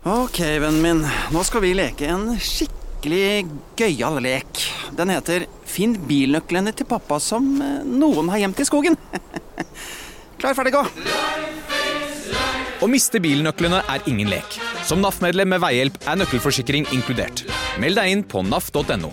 Ok, vennen min. Nå skal vi leke en skikkelig gøyal lek. Den heter Finn bilnøklene til pappa som eh, noen har gjemt i skogen. Klar, ferdig, gå! Å miste bilnøklene er ingen lek. Som NAF-medlem med veihjelp er nøkkelforsikring inkludert. Meld deg inn på naf.no.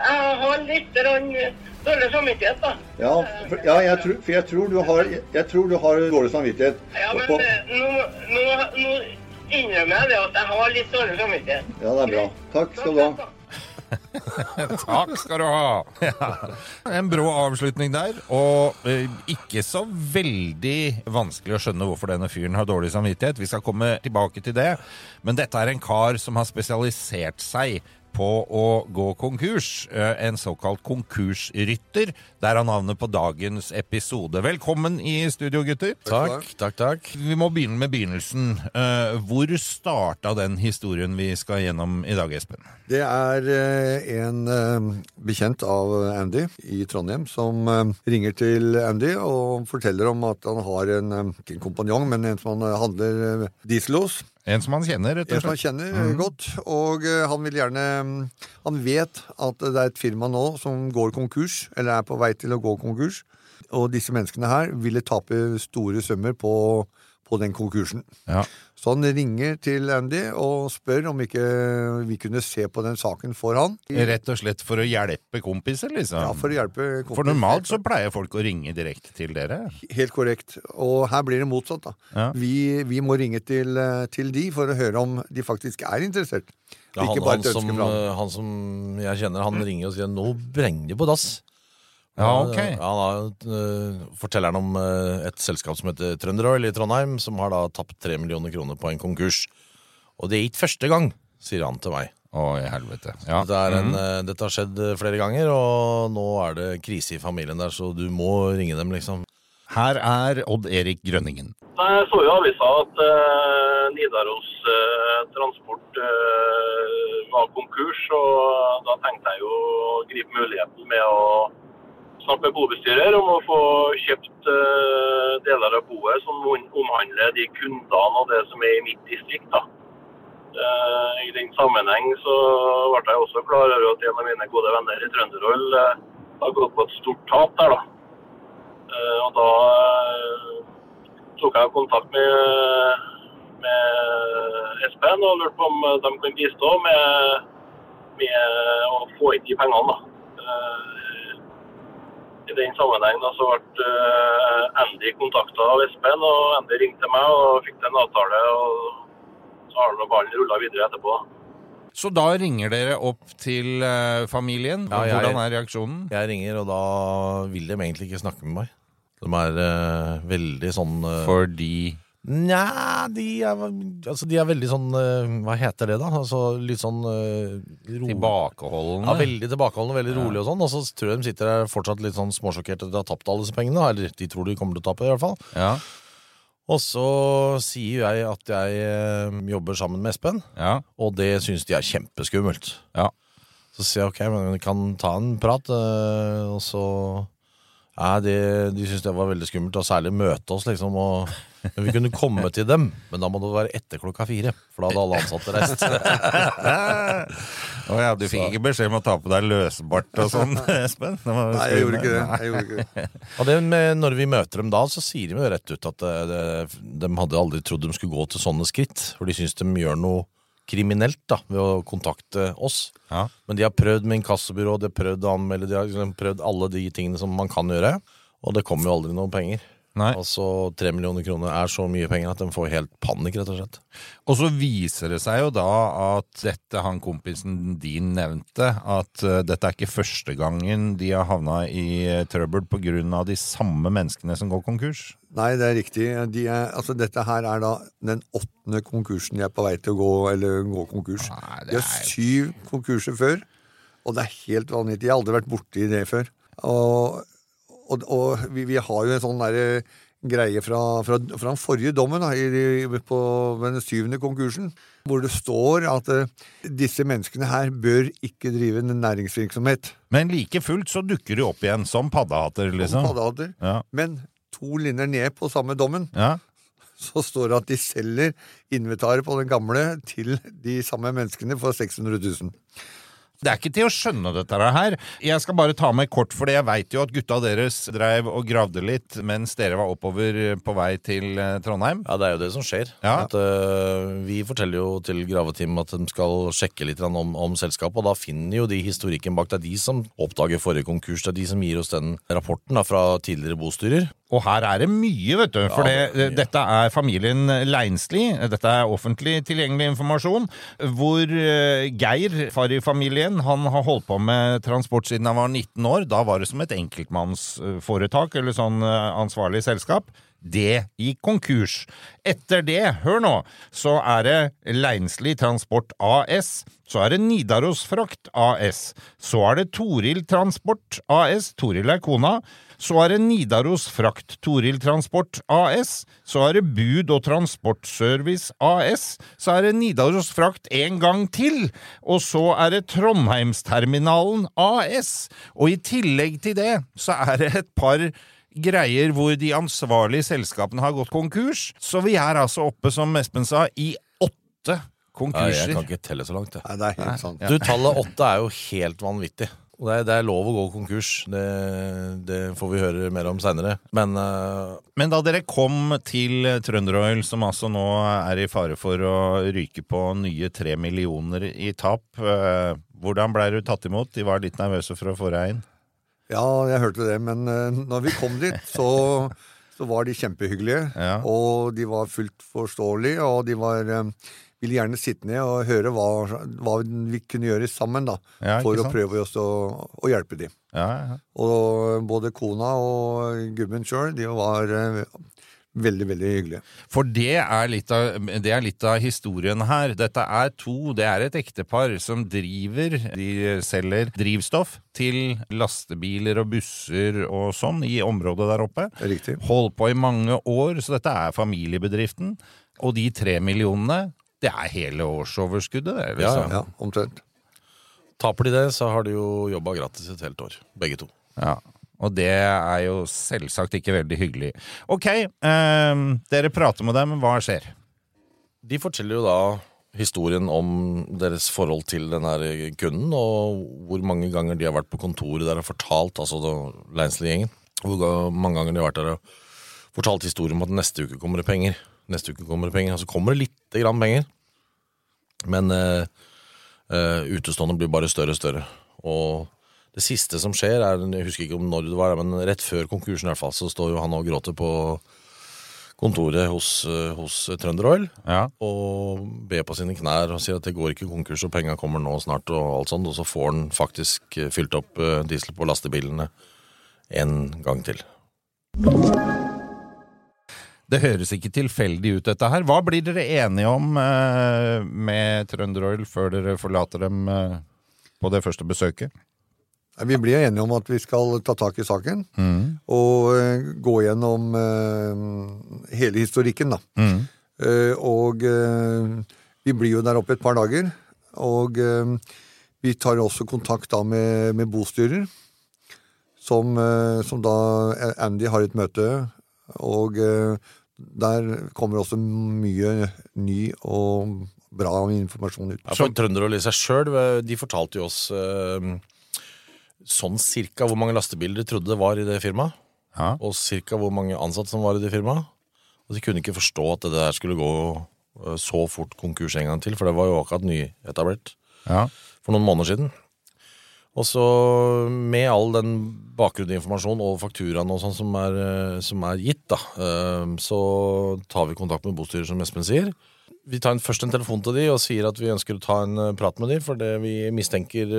Jeg har litt dårlig samvittighet, da. Ja, for, ja jeg, tror, for jeg, tror du har, jeg, jeg tror du har dårlig samvittighet. Ja, men På- eh, nå, nå, nå innrømmer jeg det at jeg har litt dårlig samvittighet. Ja, det er bra. Takk skal du ha. Takk skal du ha! Ja. En brå avslutning der, og eh, ikke så veldig vanskelig å skjønne hvorfor denne fyren har dårlig samvittighet. Vi skal komme tilbake til det, men dette er en kar som har spesialisert seg på å gå konkurs. Eh, En såkalt konkursrytter. Der er navnet på dagens episode. Velkommen i studio, gutter. Takk, takk, takk. Vi må begynne med begynnelsen. Eh, Hvor starta den historien vi skal gjennom i dag, Espen? Det er eh, en bekjent av Andy i Trondheim som ringer til Andy og forteller om at han har en, ikke en kompanjong, men en som han handler diesel hos. En som han kjenner, rett og slett. En som han kjenner mm. godt, og eh, han vil gjerne mm, Han vet at det er et firma nå som går konkurs, eller er på vei til å gå konkurs, og disse menneskene her ville tape store summer på, på den konkursen. Ja. Så han ringer til Andy og spør om ikke vi kunne se på den saken for han. Rett og slett for å hjelpe kompiser, liksom? Ja, for å hjelpe kompiser. For normalt så pleier folk å ringe direkte til dere. Helt korrekt. Og her blir det motsatt. da. Ja. Vi, vi må ringe til, til de for å høre om de faktisk er interessert. Ja, han, Ikke bare han, som, eh, han som jeg kjenner, han ringer og sier 'nå brenner det på dass'. Ja, ok. Ja, da, eh, forteller han om eh, et selskap som heter Trønderoil i Trondheim, som har da tapt tre millioner kroner på en konkurs. Og det er ikke første gang, sier han til meg. Å, i helvete. Ja. Dette, er en, eh, dette har skjedd flere ganger, og nå er det krise i familien der, så du må ringe dem, liksom. Her er Odd Erik Grønningen. Jeg så jo avisa at eh, Nidaros eh, Transport eh, var konkurs, og da tenkte jeg jo å gripe muligheten med å snakke med bobestyrer om å få kjøpt uh, deler av boet som omhandler de kundene og det som er i mitt distrikt. da. Uh, I den sammenheng så ble jeg også klar over at en av mine gode venner i Trønderhold uh, har gått på et stort tap der. da. Eh, og da eh, tok jeg kontakt med, med Espen og lurte på om de kunne bistå med, med å få inn de pengene. da. I den sammenheng da, så ble eh, Andy kontakta av Espen, og Andy ringte meg og fikk til en avtale. og Så har ballen rulla videre etterpå. Så da ringer dere opp til eh, familien. Ja, jeg- Hvordan er reaksjonen? Jeg ringer, og da vil de egentlig ikke snakke med meg. De er uh, veldig sånn uh, Fordi Nja, de er, altså de er veldig sånn eh, Hva heter det, da? Altså Litt sånn eh, ro- Tilbakeholdende. Ja, veldig tilbakeholdende, veldig rolig og sånn. Og så tror jeg de sitter der fortsatt litt sånn småsjokkerte at de har tapt alle disse pengene. Eller de tror de kommer til å tape, i hvert fall. Ja. Og så sier jeg at jeg eh, jobber sammen med Espen, Ja. og det syns de er kjempeskummelt. Ja. Så sier jeg ok, men vi kan ta en prat, eh, og så ja, de, De syntes det var veldig skummelt, og særlig møte oss, liksom. Og, men vi kunne komme til dem, men da må det være etter klokka fire. For da hadde alle ansatte reist. Å ja, du fikk ikke beskjed om å ta på deg løsbart og sånn, Espen? Det var Nei, jeg gjorde ikke det. Jeg gjorde ikke det. Og det med, når vi møter dem da, så sier de jo rett ut at det, det, de hadde aldri trodd de skulle gå til sånne skritt. For de syns de gjør noe kriminelt da, ved å kontakte oss. Ja. Men de har prøvd med inkassobyrå, de har prøvd å anmelde, de har liksom prøvd alle de tingene som man kan gjøre. Og det kommer jo aldri noen penger. Nei. Altså tre millioner kroner er så mye penger at de får helt panikk, rett og slett. Og så viser det seg jo da at dette han kompisen din nevnte, at uh, dette er ikke første gangen de har havna i uh, trøbbel pga. de samme menneskene som går konkurs. Nei, det er riktig. De er, altså, dette her er da den åttende konkursen de er på vei til å gå, eller gå konkurs. Nei, det De har syv konkurser før, og det er helt vanvittig. Jeg har aldri vært borti det før. Og, og, og vi, vi har jo en sånn derre greie fra, fra, fra den forrige dommen, da, i, på den syvende konkursen, hvor det står at uh, disse menneskene her bør ikke drive en næringsvirksomhet. Men like fullt så dukker de opp igjen som paddehatter, liksom. Paddehatter. Ja. Men to linjer ned på samme dommen Ja. så står det at de selger inventaret på den gamle til de samme menneskene for 600 000. Det er ikke til å skjønne dette her. Jeg skal bare ta meg kort, for jeg veit jo at gutta deres dreiv og gravde litt mens dere var oppover på vei til eh, Trondheim. Ja, det er jo det som skjer. Ja. At, uh, vi forteller jo til graveteam at de skal sjekke litt om, om selskapet, og da finner jo de historikken bak. Det er de som oppdager forrige konkurs, det er de som gir oss den rapporten da, fra tidligere bostyrer. Og her er det mye, vet du. For Ja, det, dette er familien Leinsli. Dette er offentlig tilgjengelig informasjon. Hvor eh, Geir, far i familien, han har holdt på med transport siden han var 19 år. Da var det som et enkeltmannsforetak, eller sånn eh, ansvarlig selskap. Det gikk konkurs. Etter det, hør nå, så er det Leinsli Transport AS. Så er det Nidaros Frakt AS. Så er det Toril Transport AS. Toril er kona. Så er det Nidaros Frakt Toril Transport AS. Så er det Bud og Transportservice AS. Så er det Nidaros Frakt en gang til. Og så er det Trondheimsterminalen AS. Og i tillegg til det så er det et par greier hvor de ansvarlige selskapene har gått konkurs. Så vi er altså oppe, som Espen sa, i åtte Nei, konkurser. jeg kan ikke telle så langt. jeg. Nei, det er helt sant. Du, tallet åtte er jo helt vanvittig. Og det er, det er lov å gå konkurs. Det, det får vi høre mer om seinere. Men uh... Men da dere kom til Trønderoil, som altså nå er i fare for å ryke på nye tre millioner i tap, uh, hvordan blei du tatt imot? De var litt nervøse for å få deg inn. Ja, jeg hørte det, men uh, når vi kom dit, så, så var de kjempehyggelige. Ja. Og de var fullt forståelige, og de var um, ville gjerne sitte ned og høre hva, hva vi kunne gjøre sammen da, Ja, for for å prøve å, å hjelpe dem. Ja, ja. Og både kona og gubben sjøl, de var eh, veldig, veldig hyggelig. For det er, litt av, det er litt av historien her. Dette er to, det er et ektepar som driver De selger drivstoff til lastebiler og busser og sånn i området der oppe. Riktig. Holdt på i mange år, så dette er familiebedriften. Og de tre millionene, det er hele årsoverskuddet, det, liksom. Ja, omtrent. taper de det, så har de jo jobba gratis et helt år. Begge to. Ja, og det er jo selvsagt ikke veldig hyggelig. Ok, eh, dere prater med dem, hva skjer? De forteller jo da historien om deres forhold til den her kunden, og hvor mange ganger de har vært på kontoret der og fortalt, altså Leinsli-gjengen, hvor mange ganger de har vært der og fortalt historien om at neste uke kommer det penger. Neste uke kommer det penger, Altså kommer det lite grann penger. Men eh, eh, utestående blir bare større og større. Og det siste som skjer, er Jeg husker ikke om når det var, men rett før konkursen i hvert fall, så står jo han og gråter på kontoret hos, hos Trønder Oil Ja. og ber på sine knær og sier at det går ikke konkurs og penga kommer nå snart og alt sånt, og så får han faktisk eh, fylt opp eh, diesel på lastebilene en gang til. Det høres ikke tilfeldig ut, dette her. Hva blir dere enige om eh, med Trønderoil før dere forlater dem eh, på det første besøket? Vi blir enige om at vi skal ta tak i saken Mm. og eh, gå gjennom eh, hele historikken, da. Mm. Eh, og vi blir jo der oppe et par dager. Og vi tar også kontakt da med, med bostyrer, som, som da Andy har et møte. Og der kommer også mye ny og bra informasjon ut. Ja, for Trønderol i seg sjøl, de fortalte jo oss sånn cirka hvor mange lastebiler de trodde det var i det firmaet. Og cirka hvor mange ansatte som var i det firmaet. Og de kunne ikke forstå at det der skulle gå eh, så fort konkurs en gang til, for det var jo akkurat nyetablert Ja. for noen måneder siden. Og så med all den bakgrunnsinformasjonen og fakturaen og sånn som, eh, som er gitt, da, eh, så tar vi kontakt med bostyrer, som Espen sier. Vi tar en, først en telefon til de og sier at vi ønsker å ta en prat med de, for det vi mistenker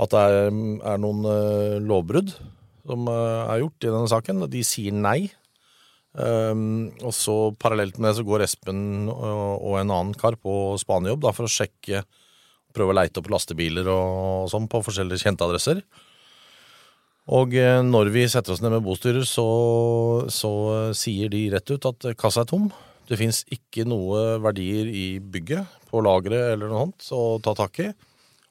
at det er, er noen eh, lovbrudd som eh, er gjort i denne saken. De sier nei. Um, og så parallelt med det så går Espen og, og en annen kar på spanejobb for å sjekke Prøve å leite opp lastebiler og sånn på forskjellige kjente adresser. Og eh, når vi setter oss ned med bostyrer, så, så sier de rett ut at kassa er tom. Det fins ikke noe verdier i bygget, på lageret eller noe sånt å ta tak i.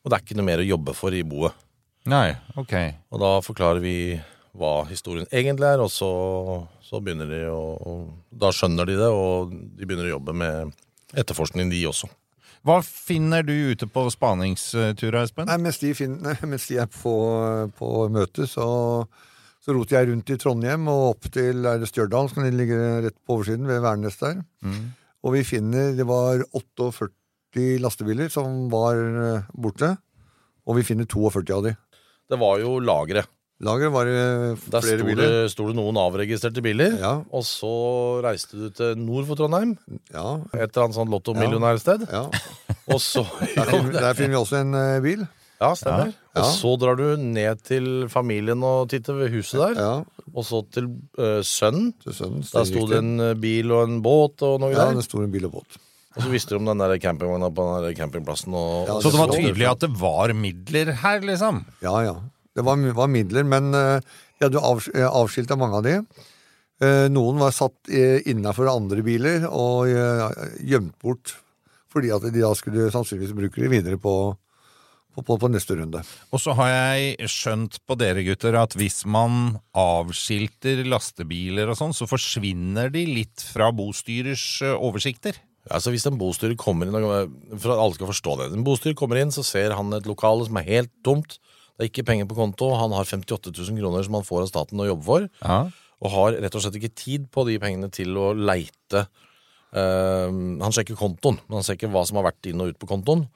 Og det er ikke noe mer å jobbe for i boet. Nei, ok. Og da forklarer vi hva historien egentlig er, og så, så begynner de å Da skjønner de det, og de begynner å jobbe med etterforskning, de også. Hva finner du ute på spaningsturer, Espen? Nei, mens de, finner, mens de er på, på møte, så, så roter jeg rundt i Trondheim og opp til er det Stjørdal, som ligger rett på oversiden, ved Værnes der. Mm. Og vi finner Det var 48 lastebiler som var eh, borte, og vi finner 42 av de. Det var jo lageret. Lageret var det Der flere sto biler. Der sto det noen avregistrerte biler, og så reiste du til nord for Trondheim. Et eller annet sånn lottomillionærsted. Og så Der finner, der finner vi også en uh, bil. Ja, stemmer. Ja. Og så drar du ned til familien og titter ved huset der. Og så til uh, sønnen. sønnen, Der sto det en eh, bil og en båt og noe Ja, greier. det sto en bil og båt. Og så visste de om den der campingvogna på den der campingplassen. Og, så det var tydelig at det var midler her, liksom? Ja, ja. Det var, var midler, men uh, de hadde jo avs avskilta mange av de. Eh, noen var satt uh, innafor andre biler og eh, gjemt bort fordi at de da skulle sannsynligvis bruke de videre på, på, på, på neste runde. Og så har jeg skjønt på dere gutter at hvis man avskilter lastebiler og sånn, så forsvinner de litt fra bostyrers eh, oversikter. Altså Hvis en bostyrer kommer inn, for at alle skal forstå det En bostyrer kommer inn, så ser han et lokale som er helt tomt. Det er ikke penger på konto. Han har 58 000 kroner som han får av staten å jobbe for. Og har rett og slett ikke tid på de pengene til å leite. Uh, han sjekker kontoen, men han ser ikke hva som har vært inn og ut på kontoen.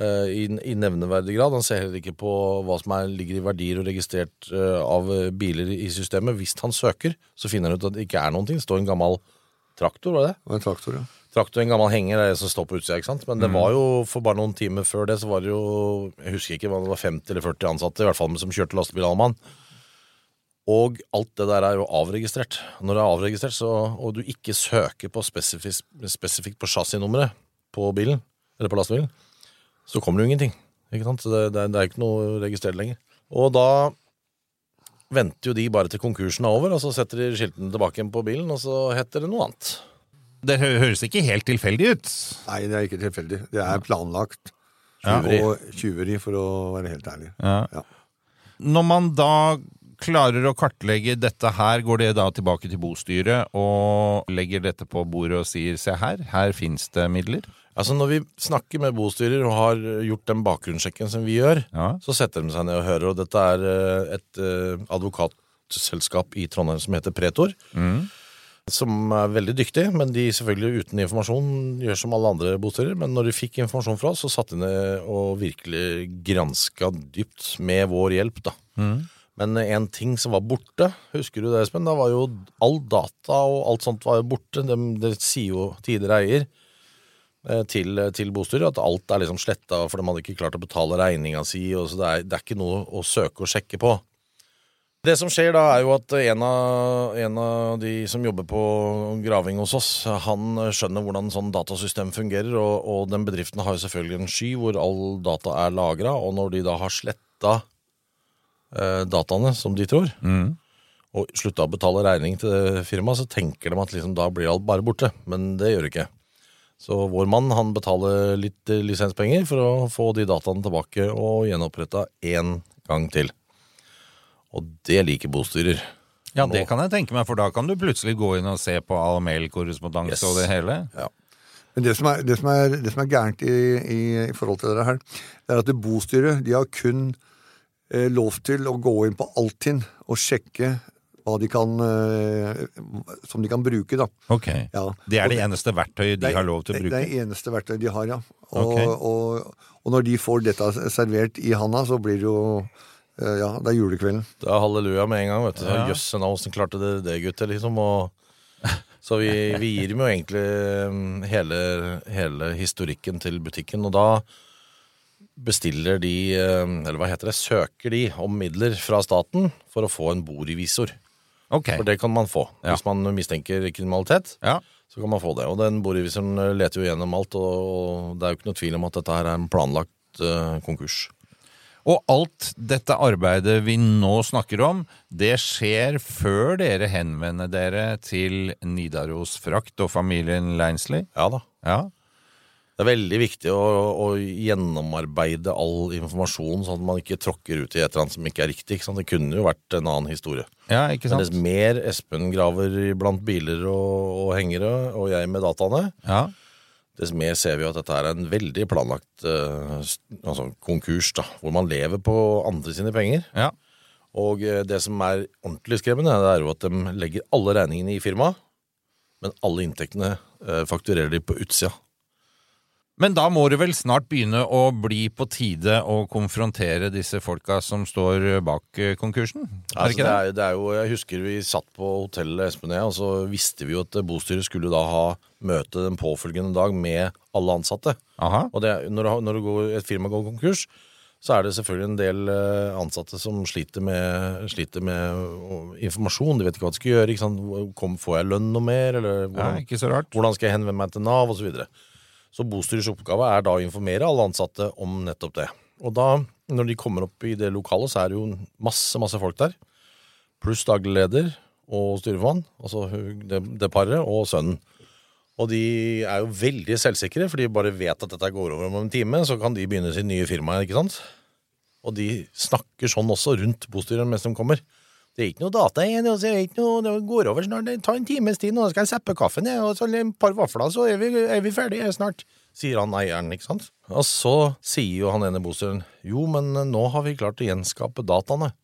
Uh, i, I nevneverdig grad. Han ser heller ikke på hva som er, ligger i verdier og registrert uh, av biler i systemet. Hvis han søker, så finner han ut at det ikke er noen ting. Det står en gammel traktor, var det? En traktor, ja. Traktor, en gammel henger, er det som står på utsida. ikke sant? Men det Mm. var jo for bare noen timer før det, så var det jo Jeg husker ikke om det var 50 eller 40 ansatte i hvert fall som kjørte lastebil Alman. Og alt det der er jo avregistrert. Når det er avregistrert, så, og du ikke søker på spesifikt, spesifikt på chassisnummeret på bilen, eller på lastebilen, så kommer det jo ingenting. Ikke sant? Så det, det, er- det er ikke noe registrert lenger. Og da venter jo de bare til konkursen er over, og så setter de skiltene tilbake igjen på bilen, og så heter det noe annet. Det høres ikke helt tilfeldig ut. Nei, det er ikke tilfeldig. Det er planlagt. Tjuveri. Og tyveri, for å være helt ærlig. Ja. Når man da klarer å kartlegge dette her, går det da tilbake til bostyret og legger dette på bordet og sier se her, her finnes det midler? Altså Når vi snakker med bostyrer og har gjort den bakgrunnssjekken som vi gjør, så setter de seg ned og hører. Og dette er eh, et eh, advokatselskap i Trondheim som heter Pretor. Som er veldig dyktig, men de selvfølgelig uten informasjon gjør som alle andre bostyrer. Men når de fikk informasjon fra oss, så satte de ned og virkelig granska dypt med vår hjelp. da. Men en ting som var borte, husker du det, Espen? Da var jo all data og alt sånt var jo borte. Det, det sier jo tidligere eier eh, til, til bostyret at alt er liksom sletta, for de hadde ikke klart å betale regninga si. Og så det, er, det er ikke noe å søke og sjekke på. Det som skjer da, er jo at en av, en av de som jobber på graving hos oss, han skjønner hvordan sånn datasystem fungerer, og, og den bedriften har jo selvfølgelig en sky hvor all data er lagra, og når de da har sletta eh, dataene, som de tror, og slutta å betale regning til firmaet, så tenker de at liksom, da blir alt bare borte. Men det gjør det ikke. Så vår mann han betaler litt eh, lisenspenger for å få de dataene tilbake og gjenoppretta én gang til. Og det liker bostyrer. Ja, det kan jeg tenke meg, for da kan du plutselig gå inn og se på all mailkorrespondanse Yes. og det hele. Men det som er, det som er, det som er gærent i, i, i forhold til dere her, det er at det bostyret de har kun eh, lov til å gå inn på Altinn og sjekke hva de kan eh, Som de kan bruke, da. Ok. Ja. Det er Og det eneste verktøyet de det har lov til å bruke? Det er det eneste verktøyet de har, ja. Og, Ok. og, og når de får dette servert i handa, så blir det jo Ja, det er julekvelden. Det er halleluja med en gang. vet du Ja. Jøsse navn, åssen klarte dere det, gutter? liksom og, Så vi, vi gir dem jo egentlig mm, hele, hele historikken til butikken. Og da bestiller de, eh, eller hva heter det, søker de om midler fra staten for å få en bordrevisor. For det kan man få. Hvis man mistenker kriminalitet, så kan man få det. Og den bordrevisoren eh, leter jo gjennom alt, og det er jo ikke noe tvil om at dette her er en planlagt uh, konkurs. Og alt dette arbeidet vi nå snakker om, det skjer før dere henvender dere til Nidaros Frakt og familien Leinsley? Ja da. Ja. Det er veldig viktig å, å gjennomarbeide all informasjon, sånn at man ikke tråkker ut i et eller annet som ikke er riktig. Ikke? Det kunne jo vært en annen historie. Ja, ikke sant? Men mer Espen graver blant biler og, og hengere, og jeg med dataene, Ja. Dess mer ser vi at dette er en veldig planlagt uh, altså konkurs, da, hvor man lever på andre sine penger. Ja. Og eh, det som er ordentlig skremmende, er jo at de legger alle regningene i firmaet, men alle inntektene eh, fakturerer de på utsida. Men da må det vel snart begynne å bli på tide å konfrontere disse folka som står bak eh, konkursen? Er Altså, det, det? er, det er jo, jeg husker vi satt på hotellet Espen og så visste vi jo at bostyret skulle da ha møte den påfølgende dag med alle ansatte. Og det, når, når går, et firma går konkurs, så er det selvfølgelig en del eh, ansatte som sliter med, sliter med informasjon. De vet ikke hva de skal gjøre. Kom, får jeg lønn noe mer? Eller hvordan, Ja, rart. hvordan skal jeg henvende meg til Nav? Og så videre. Så bostyrets oppgave er da å informere alle ansatte om nettopp det. Og da, når de kommer opp i det lokalet, så er det jo masse, masse folk der. Pluss daglig leder og styreformann, altså det, det paret, og sønnen. Og de er jo veldig selvsikre, for de bare vet at dette går over om en time, så kan de begynne sitt nye firma, ikke sant? Og de snakker sånn også rundt bostyret mens de kommer. Det er ikke noe data igjen, og er det ikke noe, det går over snart, det tar en times tid, nå skal jeg seppe kaffen, jeg, og så et par vafler, så er vi, er vi ferdige snart, sier han eieren, ikke sant? Og så sier jo han ene bostyren, jo, men nå har vi klart å gjenskape dataene,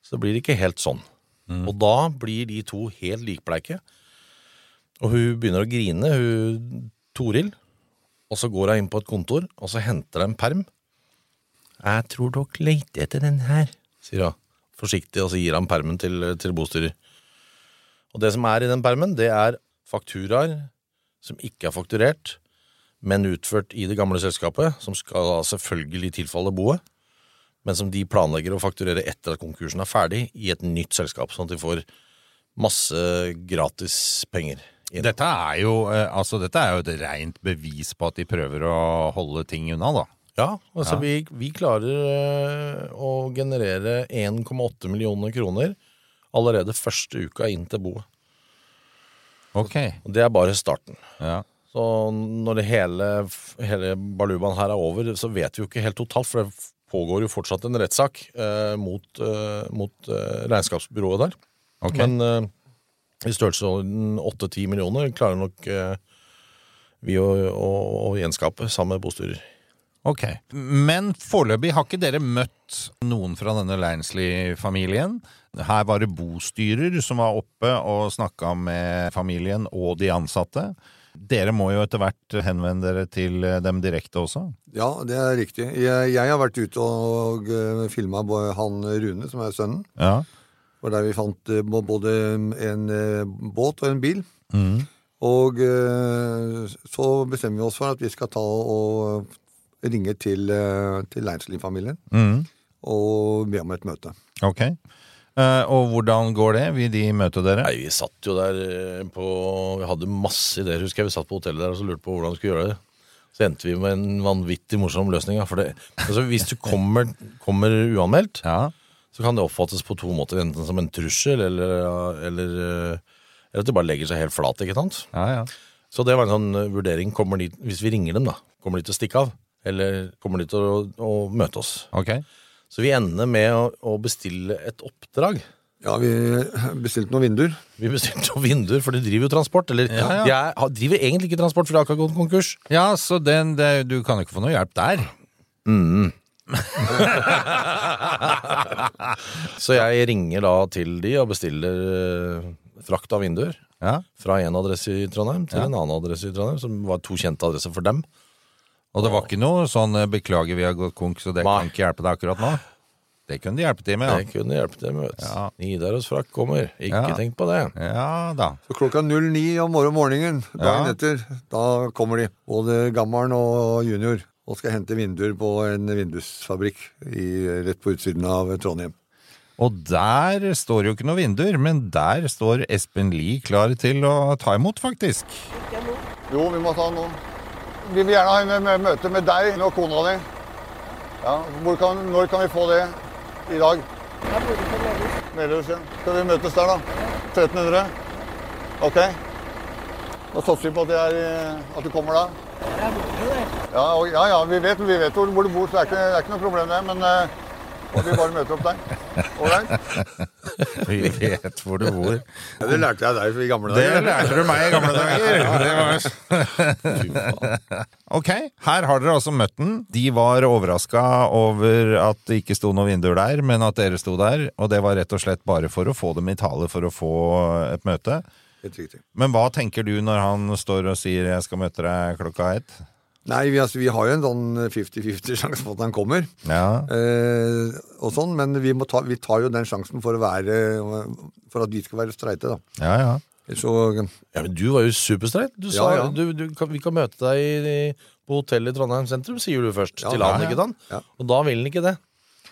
så det blir ikke helt sånn. Og da blir de to helt likbleike, og hun begynner å grine, hun Toril, og så går hun inn på et kontor, og så henter hun en perm. Jeg tror dere leter etter den her, sier hun forsiktig, og så gir han permen til, til bostyrer. Og det som er i den permen, det er fakturaer som ikke er fakturert, men utført i det gamle selskapet, som skal da selvfølgelig tilfalle boet, men som de planlegger å fakturere etter at konkursen er ferdig, i et nytt selskap, sånn at de får masse gratis penger. inn. Dette er, jo, eh, altså, dette er jo et rent bevis på at de prøver å holde ting unna, da. Ja, altså Ja. Vi, vi klarer eh, å generere 1,8 millioner kroner allerede første uka inn til boet. Ok. Det er bare starten. Ja. Så når det hele, hele balubaen her er over, så vet vi jo ikke helt totalt, for det pågår jo fortsatt en rettssak eh, mot, eh, mot eh, regnskapsbyrået der. Okay. Men eh, i størrelsesorden 8-10 millioner klarer nok eh, vi å, å, å gjenskape sammen med bostyrer. Ok. Men foreløpig har ikke dere møtt noen fra denne Leinsley-familien. Her var det bostyrer som var oppe og snakka med familien og de ansatte. Dere må jo etter hvert henvende dere til dem direkte også? Ja, det er riktig. Jeg, jeg har vært ute og uh, filma han Rune, som er sønnen. Ja. Og der vi fant eh, både en eh, båt og en bil. Mm. Og eh, så bestemmer vi oss for at vi skal ta og ringe til, uh, til Leinsli-familien mm. og be om et møte. Ok. Uh, og hvordan går det? Vil de møte dere? Nei, vi satt jo der eh, på Vi hadde masse ideer, husker jeg. Vi satt på hotellet der og så lurte på hvordan vi skulle gjøre det. Så endte vi med en vanvittig morsom løsning. For det, altså, hvis du kommer, kommer uanmeldt, så kan det oppfattes på to måter. Enten som en trussel, eller, eller, eh, eller at det bare legger seg helt flat. ikke sant? Så det var en sånn eh, vurdering. De, hvis vi ringer dem, da, kommer de til å stikke av? Eller kommer de til å, å møte oss? Så vi ender med å, å bestille et oppdrag. Ja, vi bestilte noen vinduer. Vi bestilte noen vinduer, for de driver jo transport. Eller Ja, ja. de er, driver egentlig ikke transport, for de har akkurat gått konkurs. Ja, så den, det, du kan ikke få noe hjelp der. Mm. Så jeg ringer da til de og bestiller uh, frakt av vinduer. Fra en adresse i Trondheim til Ja. en annen adresse i Trondheim, som var to kjente adresser for dem. Og det var ikke noe sånn eh, 'beklager, vi har gått konk, så det kan ikke hjelpe deg akkurat nå'? Det kunne de hjelpe til med, Det kunne de hjelpe til med. vet du. Nidaros frakk kommer. Ikke Ja. tenk på det. Ja da. Så klokka 09 om morgen- morgenen dagen Ja. etter, da kommer de. Både gammelen og junior. Og skal hente vinduer på en vindusfabrikk i, rett på utsiden av Trondheim. Og der står jo ikke noe vinduer, men der står Espen Lie klar til å ta imot, faktisk. Jo, vi må ta noen. Vi vil gjerne ha en møte med deg og kona di. Ja, hvor kan, når kan vi få det i dag? Jeg bor på Melhus. Melhus, ja. Skal vi møtes der, da? 1300? Ok. Da satser vi på at, det er, eh, at du kommer da. Ja, og, ja, ja, vi vet, vi vet hvor, hvor du bor, så det er ikke, det er ikke noe problem det. Men eh, og vi bare møter opp der. Ålreit? Vi vet hvor du bor. Ja, det lærte jeg deg i gamle dager. Det lærte du meg i gamle dager. Ok, her har dere altså møtt den. De var overraska over at det ikke sto noen vinduer der, men at dere sto der. Og det var rett og slett bare for å få dem i tale for å få et møte. Men hva tenker du når han står og sier 'jeg skal møte deg klokka ett'? Nei, vi, altså, vi har jo en sånn 50-50 sjanse for at han kommer. Ja. Eh, og sånn, men vi, må ta, vi tar jo den sjansen for å være For at vi skal være streite, da. Ja, ja. Så Ja, men du var jo superstreit. Du sa Ja. Du, du, kan, vi kan møte deg i, på hotellet i Trondheim sentrum, sier du først Ja, til han, ja, ja. ikke sant? Ja. Og da vil han ikke det.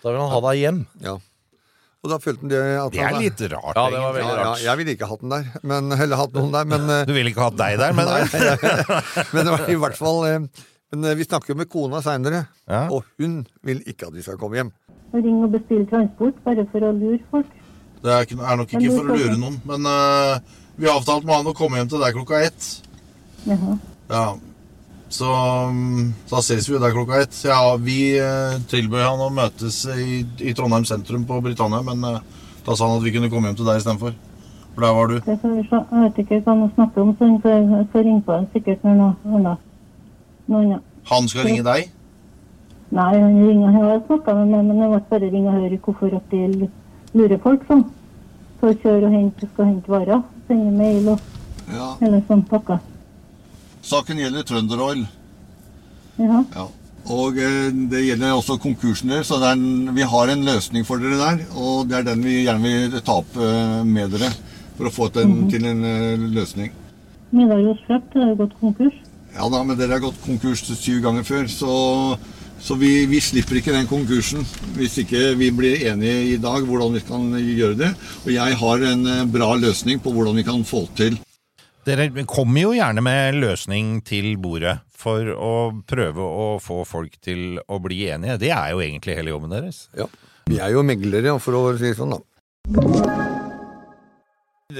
Da vil han ha deg hjem. Ja. Og da følte han det at Det er han- litt rart, Ja, det var veldig rart. Ja, jeg ville ikke hatt den der, men, eller hatt noen der, men eh, Du ville ikke hatt deg der, men Men det var i hvert fall eh, Men eh, vi snakker jo med kona seinere, Ja. og hun vil ikke at vi skal komme hjem. Ring og bestill transport bare for å lure folk. Det er, ikke, er nok ikke for å lure noen, men uh, vi har avtalt med han å komme hjem til deg klokka ett. Jaha. Ja. Så mm, da ses vi jo der klokka ett. Ja, vi øh, tilbød han å møtes i, i Trondheim sentrum på Britannia, men øh, da sa han at vi kunne komme hjem til deg istedenfor. For der var du. Det får vi se. Jeg vet ikke hva han snakker om, så han får, jeg får ringe på han sikkert når noe annet. Han skal ringe deg? Nei, han ringer, jeg har snakket med meg, men jeg måtte bare ringe og høre hvorfor at de lurer folk sånn. For å kjøre og hente, skal hente varer. Sende mail og Ja. eller sånn pakker. Saken gjelder Trønderoil. Ja. Ja. Og eh, det gjelder også konkursen deres, så en, vi har en løsning for dere der. Og det er den vi gjerne vil ta opp eh, med dere, for å få den Mhm. til en eh, løsning. Nidaros Frakt har gått konkurs. Ja da, men dere har gått konkurs syv ganger før, så, så vi, vi slipper ikke den konkursen hvis ikke vi blir enige i dag hvordan vi kan gjøre det. Og jeg har en bra løsning på hvordan vi kan få til. Dere kommer jo gjerne med løsning til bordet for å prøve å få folk til å bli enige. Det er jo egentlig hele jobben deres. Ja. Vi er jo meglere, for å si det sånn, da.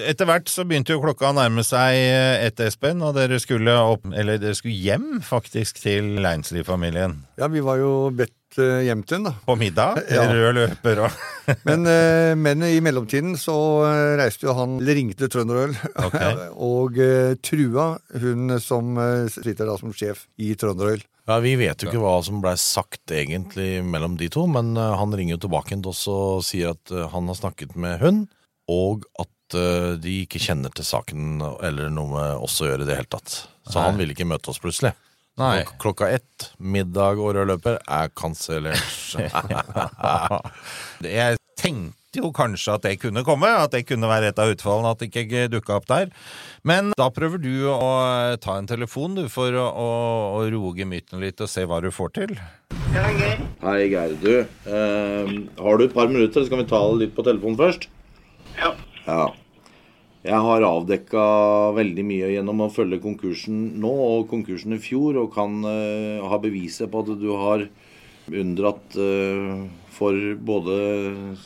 Etter hvert så begynte jo klokka å nærme seg ett, Espen, og dere skulle opp, eller dere skulle hjem faktisk til Leinsli-familien. Ja, vi var jo bedt eh, hjem til den, da. På middag? Ja. Rød løper og Men, eh, men i mellomtiden så eh, reiste jo han, eller ringte Trønderøl, og eh, trua hun som eh, sitter da som sjef i Trønderøl. Ja, Vi vet jo ikke hva som blei sagt egentlig mellom de to, men eh, han ringer jo tilbake til oss og sier at eh, han har snakket med hun, og at eh, de ikke kjenner til saken eller noe med oss å gjøre i det hele tatt. Så Nei. han vil ikke møte oss plutselig. Nei. Klok klokka ett, middag og rød løper er kansellert. Jeg tenkte jo kanskje at det kunne komme, at det kunne være et av utfallene, at det ikke dukka opp der. Men da prøver du å ta en telefon du, for å, å, å roe gemyttene litt og se hva du får til. Hei, Geir. Du, eh, har du et par minutter, så kan vi ta det litt på telefonen først? Ja. Ja. Jeg har avdekka veldig mye gjennom å følge konkursen nå og konkursen i fjor, og kan uh, ha beviset på at du har unndratt uh, for både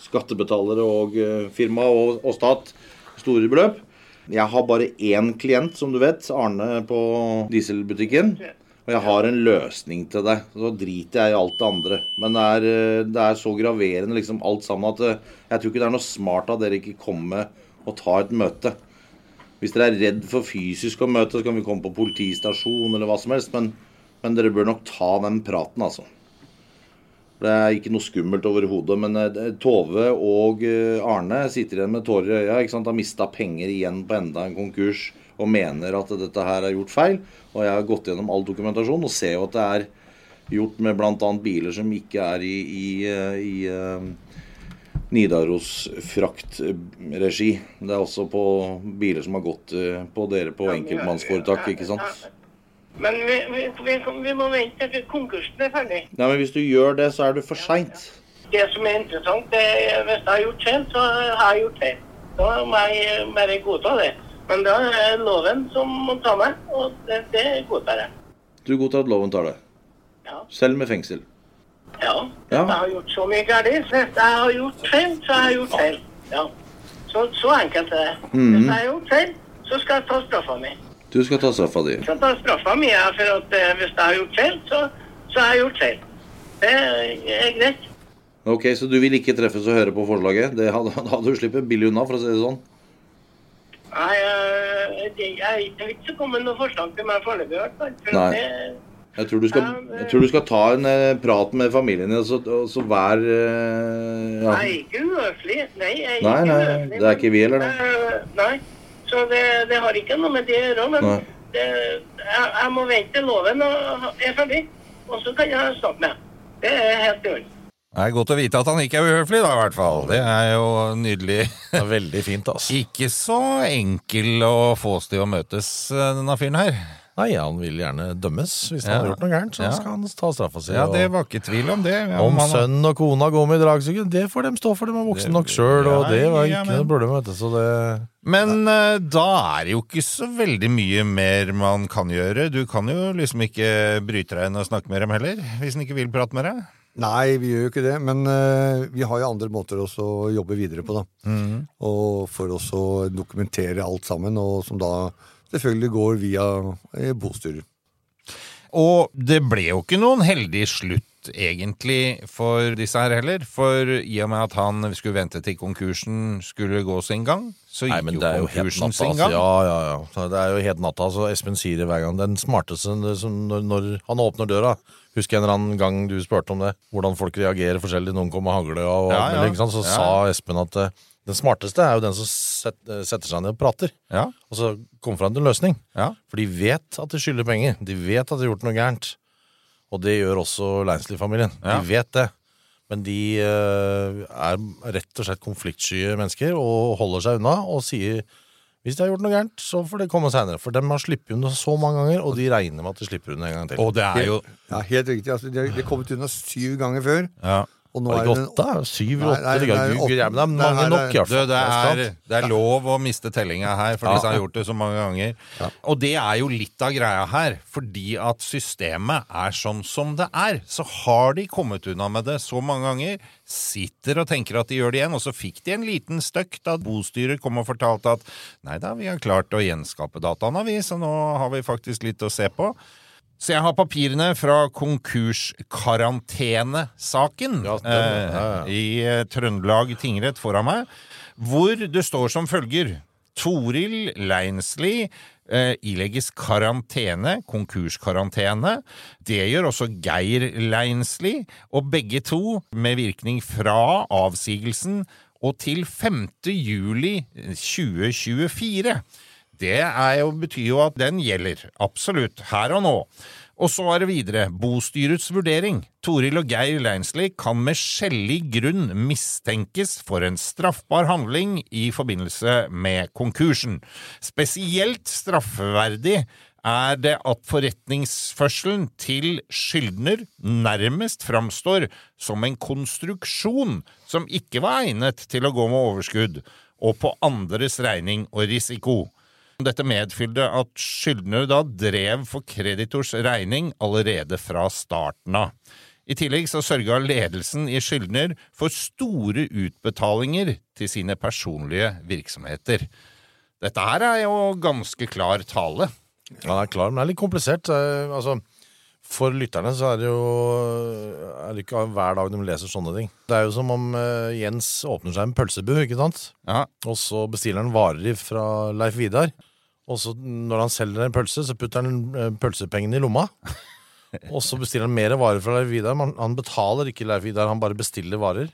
skattebetalere og uh, firma og, og stat store beløp. Jeg har bare én klient, som du vet, Arne på dieselbutikken. Og jeg har en løsning til deg. Så driter jeg i alt det andre. Men det er, eh, det er så graverende liksom alt sammen at eh, jeg tror ikke det er noe smart at dere ikke kommer og tar et møte. Hvis dere er redd for fysisk å møte, så kan vi komme på politistasjon eller hva som helst. Men, men dere bør nok ta den praten, altså. Det er ikke noe skummelt overhodet. Men eh, Tove og Arne sitter igjen med tårer i øya. sant? Har mista penger igjen på enda en konkurs og mener at dette her er gjort feil. Og jeg har gått gjennom all dokumentasjon og ser jo at det er gjort med bl.a. biler som ikke er i, i, eh, i eh, Nidaros fraktregi. Det er også på biler som har gått eh, på dere på enkeltmannsforetak, ikke sant? Men vi, vi, vi, vi må vente til konkursen er ferdig. Nei, men Hvis du gjør det, så er du for seint. Det som er interessant, det hvis jeg har gjort feil, så har jeg gjort feil. Da må jeg bare godta det. Men da er loven som må ta meg, og det, det godtar jeg. Du godtar at loven tar det? Ja. Selv med fengsel? Ja. ja. jeg har gjort så mye galt, jeg har gjort feil, så har jeg gjort feil. Ja. Så, så enkelt er det. Mhm. Hvis jeg har gjort feil, så skal jeg ta straffa mi. Du skal ta straffa di. Jeg skal ta straffa mi, ja, for at uh, hvis jeg har gjort feil, så, så har jeg gjort feil. Det er greit. Ok, Så du vil ikke treffes og høre på forslaget? Det hadde, hadde du sluppet billig unna, for å si det sånn. Nei, eh, det, jeg, har ikke kommet noe forslag til meg foreløpig, i hvert fall. Nei. Jeg tror du skal, jeg tror du skal ta en eh, prat med familien din, og så, og så vær eh, ja. Er ikke uhøflig. Nei, jeg er Nei, ikke nei, uhøflig. det er ikke vi heller, da. Nei, så det, det har ikke noe med det å gjøre. Men det, jeg, jeg må vente til loven er ferdig, og så kan jeg snakke med deg. Det er helt i orden. Det er godt å vite at han ikke er uhøflig, da, i hvert fall. Det er jo nydelig. Det er veldig fint, altså. Ikke så enkel å få oss til å møtes, eh, denne fyren her. Nei, han vil gjerne dømmes hvis han har gjort noe gærent. Så Ja. skal han ta straffa si. Ja, det var ikke tvil om det. Ja, Om han... sønnen og kona går med i dragsuget, det får dem stå for. De er voksne nok sjøl, og det var ja, ikke men- noe problem. Vet du, så det Men uh, da er det jo ikke så veldig mye mer man kan gjøre. Du kan jo liksom ikke bryte deg inn og snakke med dem heller, hvis han ikke vil prate med deg. Nei, vi gjør jo ikke det, men uh, vi har jo andre måter også å jobbe videre på, da. Mm. Og for oss å dokumentere alt sammen, og som da selvfølgelig går via eh, bostyrer. Og det ble jo ikke noen heldig slutt egentlig for disse her heller. For i og med at han skulle vente til konkursen skulle gå sin gang, så Nei, gikk men jo det er jo helt natta. sin Altså. gang. Ja, ja, ja. Det er jo helt natta. Så Espen sier det hver gang. Den smarteste som når, når han åpner døra Husker en eller annen gang du spurte om det, hvordan folk reagerer forskjellig. Noen kommer med hagle og Ja, ja. mulig? Så sa Espen at eh, den smarteste er jo den som eh, setter seg ned og prater. Ja. Og så kommer fram til en løsning. Ja. For de vet at de skylder penger. De vet at de har gjort noe gærent. Og det gjør også Leinstli-familien. Ja. De vet det. Men de eh, er rett og slett konfliktsky mennesker og holder seg unna og sier hvis de har gjort noe gærent, så får det komme seinere. For de har sluppet unna så mange ganger, og de regner med at de slipper unna en gang til. Og det er jo Ja, helt riktig. Altså, de har kommet unna syv ganger før. ja. Og nå er det åtte? Syv, åtte? det, er, åtte. det er mange nok, i hvert fall. det, er, det er lov å miste tellinga her, for Ja. disse har gjort det så mange ganger. Og det er jo litt av greia her, fordi at systemet er sånn som det er. Så har de kommet unna med det så mange ganger, sitter og tenker at de gjør det igjen, og så fikk de en liten støkk da bostyret kom og fortalte at nei da, vi har klart å gjenskape dataene, vi, så nå har vi faktisk litt å se på. Så jeg har papirene fra konkurskarantene-saken Ja, ja, ja. eh, i eh, Trøndelag tingrett foran meg, hvor det står som følger Toril Leinsli eh, ilegges karantene, konkurskarantene. Det gjør også Geir Leinsli, og begge to med virkning fra avsigelsen og til 5. juli 2024. Det jo, betyr jo at den gjelder, absolutt, her og nå. Og så er det videre, bostyrets vurdering. Toril og Geir Leinsli kan med skjellig grunn mistenkes for en straffbar handling i forbindelse med konkursen. Spesielt straffverdig er det at forretningsførselen til skyldner nærmest framstår som en konstruksjon som ikke var egnet til å gå med overskudd, og på andres regning og risiko. Dette medfylde at skyldner da drev for kreditors regning allerede fra starten av. I tillegg så sørga ledelsen i skyldner for store utbetalinger til sine personlige virksomheter. Dette her er jo ganske klar tale. Ja, det er klar, men det er litt komplisert. Eh, Altså, for lytterne så er det jo er det ikke hver dag de leser sånne ting. Det er jo som om uh, Jens åpner seg en pølsebu, ikke sant? Og så bestiller han varer fra Leif Vidar. Og så når han selger en pølse, så putter han eh, pølsepengene i lomma. Og så bestiller han mer varer fra Leif Vidar. Men han betaler ikke Leif Vidar, han bare bestiller varer.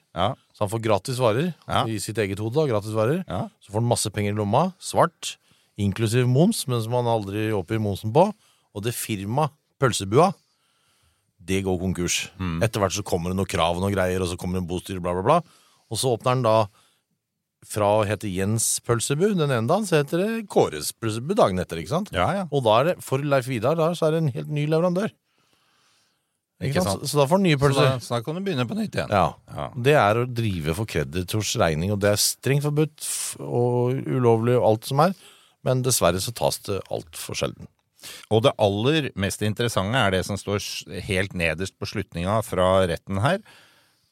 Så han får gratis varer i sitt eget hode. gratis varer. Så får han masse penger i lomma, svart, inklusiv moms, men som han aldri oppgir momsen på. Og det firmaet, pølsebua, det går konkurs. Etter hvert så kommer det noen krav og noen greier, og så kommer det en bostyr, bla, bla, bla. Og så åpner han da fra å hete Jens pølsebu den ene dagen, så heter det Kåres pølsebu dagen etter. ikke sant? Og da er det, for Leif Vidar da, så er det en helt ny leverandør. Ikke Ikke sant? sant? Så da får han nye Så pølser. da- så da kan du begynne på nytt igjen. Ja. Det er å drive for kreditors regning, og det er strengt forbudt og ulovlig og alt som er, men dessverre så tas det altfor sjelden. Og det aller mest interessante er det som står helt nederst på slutninga fra retten her.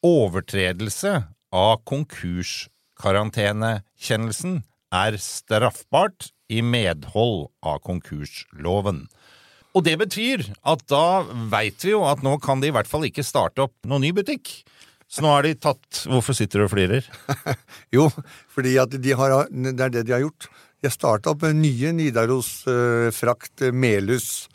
Overtredelse av konkurskarantenekjennelsen er straffbart i medhold av konkursloven. Og det betyr at da veit vi jo at nå kan de i hvert fall ikke starte opp noen ny butikk. Så nå har de tatt Hvorfor sitter du og flirer? Jo, fordi de har, det er det de har gjort. Har starta opp med nye Nidaros uh, frakt eh, Melhus.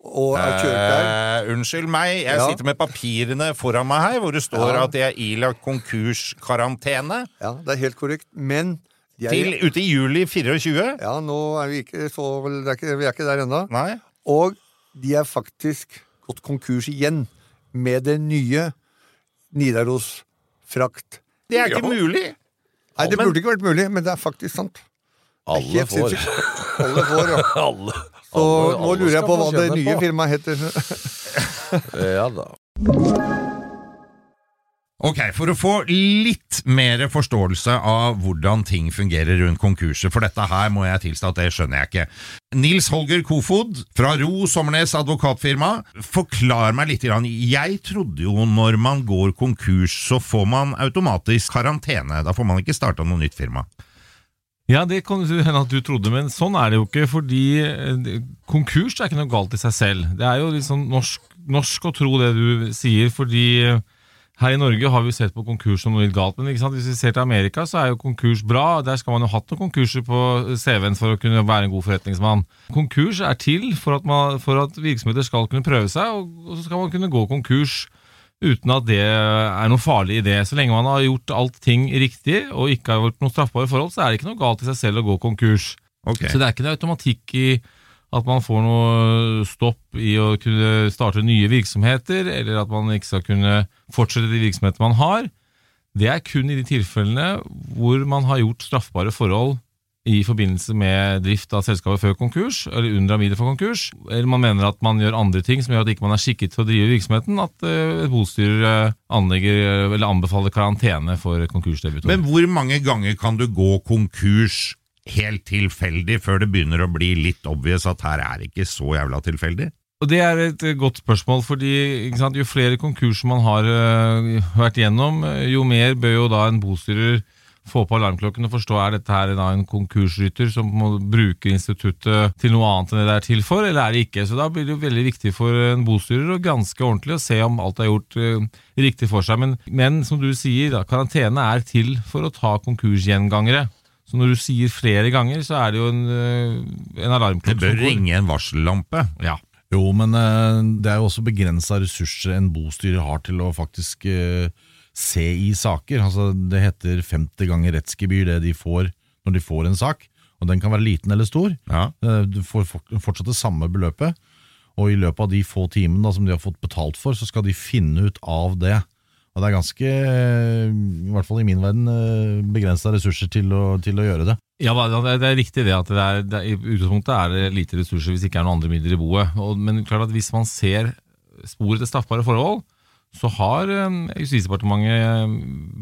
Og jeg kjørte der. Uh, unnskyld meg, jeg Ja. sitter med papirene foran meg her, hvor det står Ja. at jeg er ilagt konkurskarantene. Ja, det er helt korrekt. Men er, Til ute i juli 24? Ja, nå er vi ikke så er ikke, Vi er ikke der ennå. Og de er faktisk gått konkurs igjen med det nye Nidaros frakt. Det er ikke Ja. mulig! Nei, det burde ikke vært mulig, men det er faktisk sant. Alle får. Alle får, ja. Alle. Så Alle- nå alle lurer jeg på hva det nye på. firmaet heter. Ja da. Ok, For å få litt mer forståelse av hvordan ting fungerer rundt konkurser, for dette her må jeg tilstå at det skjønner jeg ikke. Nils Holger Kofod fra Ro Sommernes advokatfirma, forklar meg litt. Jeg trodde jo når man går konkurs, så får man automatisk karantene. Da får man ikke starta noe nytt firma. Ja, det kan hende at du trodde, men sånn er det jo ikke. Fordi eh, konkurs er ikke noe galt i seg selv. Det er jo liksom norsk, norsk å tro det du sier, fordi eh, her i Norge har vi sett på konkurs som noe litt galt. Men hvis vi ser til Amerika, så er jo konkurs bra. Der skal man jo hatt noen konkurser på CV-en for å kunne være en god forretningsmann. Konkurs er til for at, man, for at virksomheter skal kunne prøve seg, og så skal man kunne gå konkurs uten at det er noe farlig i det. Så lenge man har gjort alt ting riktig og ikke har gjort noe straffbare forhold, så er det ikke noe galt i seg selv å gå konkurs. Så det er ikke noe automatikk i at man får noe stopp i å kunne starte nye virksomheter, eller at man ikke skal kunne fortsette de virksomhetene man har. Det er kun i de tilfellene hvor man har gjort straffbare forhold i forbindelse med drift av selskapet før konkurs, eller under videre for konkurs, eller man mener at man gjør andre ting som gjør at ikke man er skikket til å drive virksomheten, at eh, et bostyrer eh, anlegger eh, eller anbefaler karantene for konkursdebutor. Men hvor mange ganger kan du gå konkurs helt tilfeldig før det begynner å bli litt obvious at her er det ikke så jævla tilfeldig? Og Det er et godt spørsmål, fordi sant, jo flere konkurser man har vært gjennom, jo mer bør jo da en bostyrer få på alarmklokken og forstå er dette her da en konkursrytter som må bruke instituttet til noe annet enn det det er til for, eller er det ikke. Så Da blir det jo veldig viktig for en bostyrer å granske ordentlig og se om alt er gjort uh, riktig for seg. Men, men som du sier, da, karantene er til for å ta konkursgjengangere. Så når du sier flere ganger, så er det jo en, uh, en alarmklokke. Det bør ringe en varsellampe. Ja. Jo, men uh, det er jo også begrensa ressurser en bostyrer har til å faktisk eh, se i saker. Altså, det heter 50 ganger rettsgebyr, det de får når de får en sak. Og den kan være liten eller stor. Ja. Du får fortsatt det samme beløpet. Og i løpet av de få timene da, som de har fått betalt for, så skal de finne ut av det Og det er ganske, eh, i hvert fall i min verden, begrensa ressurser til å, til å gjøre det. Ja, det er, er riktig det at det er, det er, i utgangspunktet er det lite ressurser hvis det ikke er noen andre midler i boet. Og, men klart at hvis man ser spor til straffbare forhold, så har eh, Justisdepartementet eh,